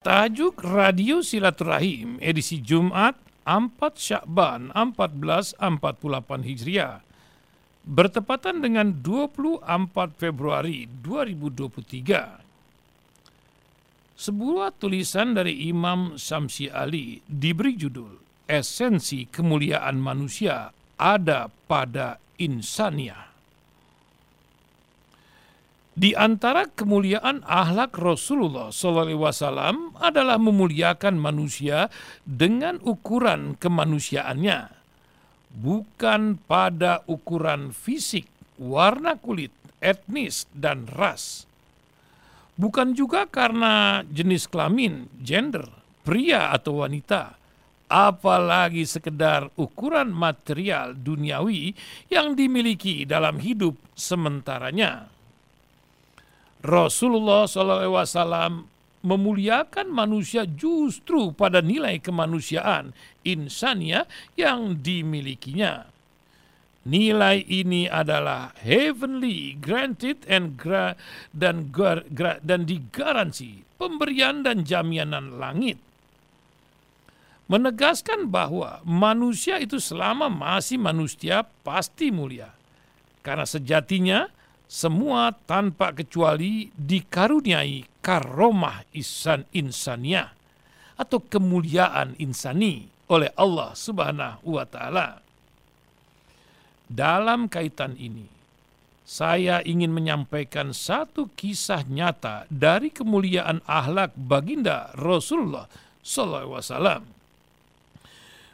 Tajuk Radio Silaturahim edisi Jumat 4 Syakban 1448 Hijriah bertepatan dengan 24 Februari 2023. Sebuah tulisan dari Imam Samsi Ali diberi judul Esensi Kemuliaan Manusia Ada Pada Insaniah. Di antara kemuliaan ahlak Rasulullah SAW adalah memuliakan manusia dengan ukuran kemanusiaannya, bukan pada ukuran fisik, warna kulit, etnis, dan ras. Bukan juga karena jenis kelamin, gender, pria atau wanita, apalagi sekedar ukuran material duniawi yang dimiliki dalam hidup sementaranya. Rasulullah SAW memuliakan manusia justru pada nilai kemanusiaan insania yang dimilikinya. Nilai ini adalah heavenly, granted and gra, dan gra, dan digaransi pemberian dan jaminan langit. Menegaskan bahwa manusia itu selama masih manusia pasti mulia. Karena sejatinya semua tanpa kecuali dikaruniai karomah isan insania atau kemuliaan insani oleh Allah Subhanahu wa taala. Dalam kaitan ini, saya ingin menyampaikan satu kisah nyata dari kemuliaan ahlak baginda Rasulullah wasallam.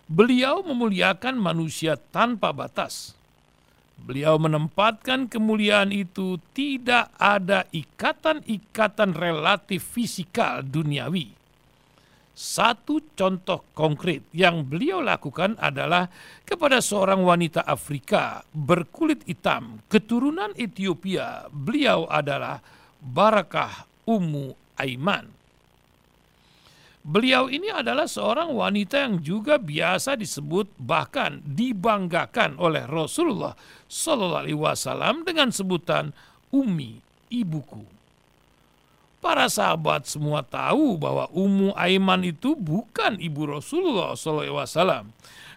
Beliau memuliakan manusia tanpa batas Beliau menempatkan kemuliaan itu tidak ada ikatan-ikatan relatif fisikal duniawi. Satu contoh konkret yang beliau lakukan adalah kepada seorang wanita Afrika berkulit hitam, keturunan Ethiopia. Beliau adalah Barakah Ummu Aiman. Beliau ini adalah seorang wanita yang juga biasa disebut bahkan dibanggakan oleh Rasulullah Shallallahu Alaihi Wasallam dengan sebutan Umi ibuku. Para sahabat semua tahu bahwa Ummu Aiman itu bukan ibu Rasulullah Shallallahu Alaihi Wasallam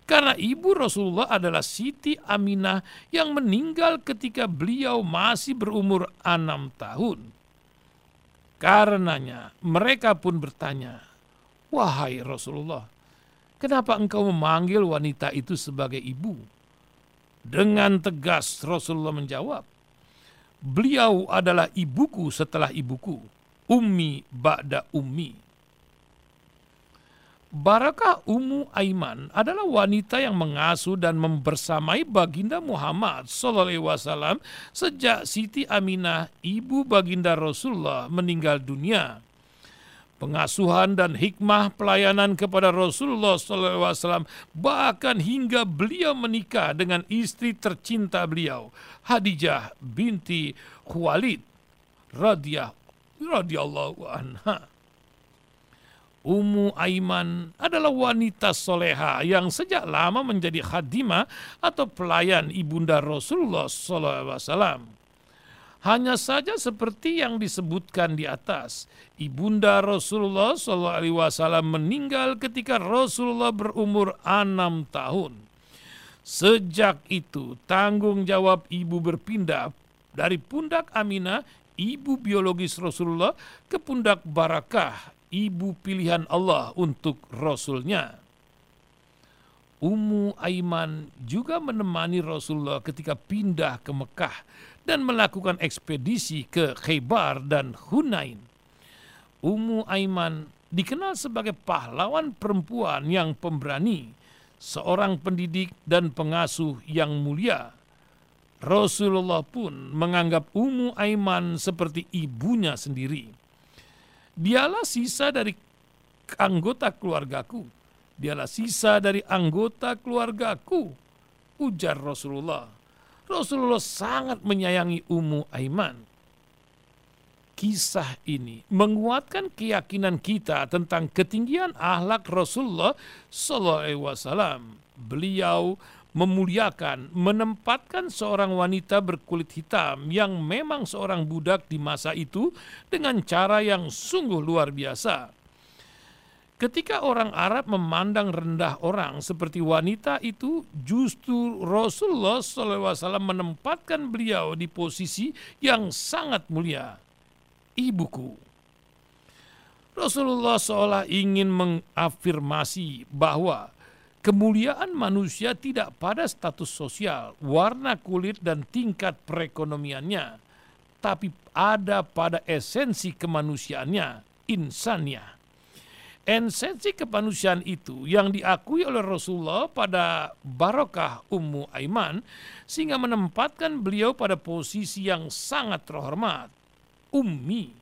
karena ibu Rasulullah adalah Siti Aminah yang meninggal ketika beliau masih berumur enam tahun. Karenanya mereka pun bertanya, Wahai Rasulullah, kenapa engkau memanggil wanita itu sebagai ibu? Dengan tegas Rasulullah menjawab, beliau adalah ibuku setelah ibuku, ummi ba'da ummi. Barakah Ummu Aiman adalah wanita yang mengasuh dan membersamai baginda Muhammad SAW sejak Siti Aminah, ibu baginda Rasulullah meninggal dunia pengasuhan dan hikmah pelayanan kepada Rasulullah SAW bahkan hingga beliau menikah dengan istri tercinta beliau Hadijah binti Khuwailid radhiyah radhiyallahu anha. Ummu Aiman adalah wanita soleha yang sejak lama menjadi khadimah atau pelayan ibunda Rasulullah SAW. Hanya saja seperti yang disebutkan di atas, ibunda Rasulullah SAW meninggal ketika Rasulullah berumur enam tahun. Sejak itu tanggung jawab ibu berpindah dari pundak Aminah, ibu biologis Rasulullah, ke pundak Barakah, ibu pilihan Allah untuk Rasulnya. Ummu Aiman juga menemani Rasulullah ketika pindah ke Mekah dan melakukan ekspedisi ke Khaybar dan Hunain. Ummu Aiman dikenal sebagai pahlawan perempuan yang pemberani, seorang pendidik dan pengasuh yang mulia. Rasulullah pun menganggap Ummu Aiman seperti ibunya sendiri. Dialah sisa dari anggota keluargaku Dialah sisa dari anggota keluargaku, ujar Rasulullah. Rasulullah sangat menyayangi Ummu Aiman. Kisah ini menguatkan keyakinan kita tentang ketinggian ahlak Rasulullah Sallallahu Alaihi Wasallam. Beliau memuliakan, menempatkan seorang wanita berkulit hitam yang memang seorang budak di masa itu dengan cara yang sungguh luar biasa Ketika orang Arab memandang rendah orang seperti wanita itu, justru Rasulullah SAW menempatkan beliau di posisi yang sangat mulia. Ibuku. Rasulullah seolah ingin mengafirmasi bahwa kemuliaan manusia tidak pada status sosial, warna kulit, dan tingkat perekonomiannya, tapi ada pada esensi kemanusiaannya, insannya esensi kemanusiaan itu yang diakui oleh Rasulullah pada barokah Ummu Aiman sehingga menempatkan beliau pada posisi yang sangat terhormat. Ummi.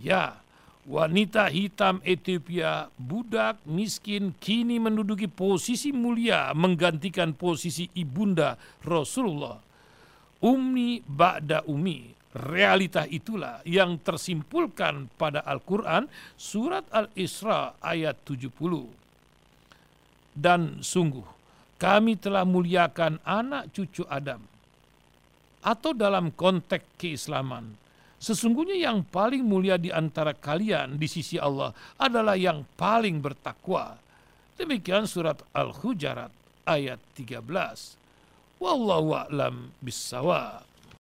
Ya, wanita hitam Ethiopia, budak miskin kini menduduki posisi mulia menggantikan posisi ibunda Rasulullah. Ummi ba'da ummi Realita itulah yang tersimpulkan pada Al-Quran surat Al-Isra ayat 70. Dan sungguh kami telah muliakan anak cucu Adam. Atau dalam konteks keislaman, sesungguhnya yang paling mulia di antara kalian di sisi Allah adalah yang paling bertakwa. Demikian surat Al-Hujarat ayat 13. Wallahu a'lam bissawab.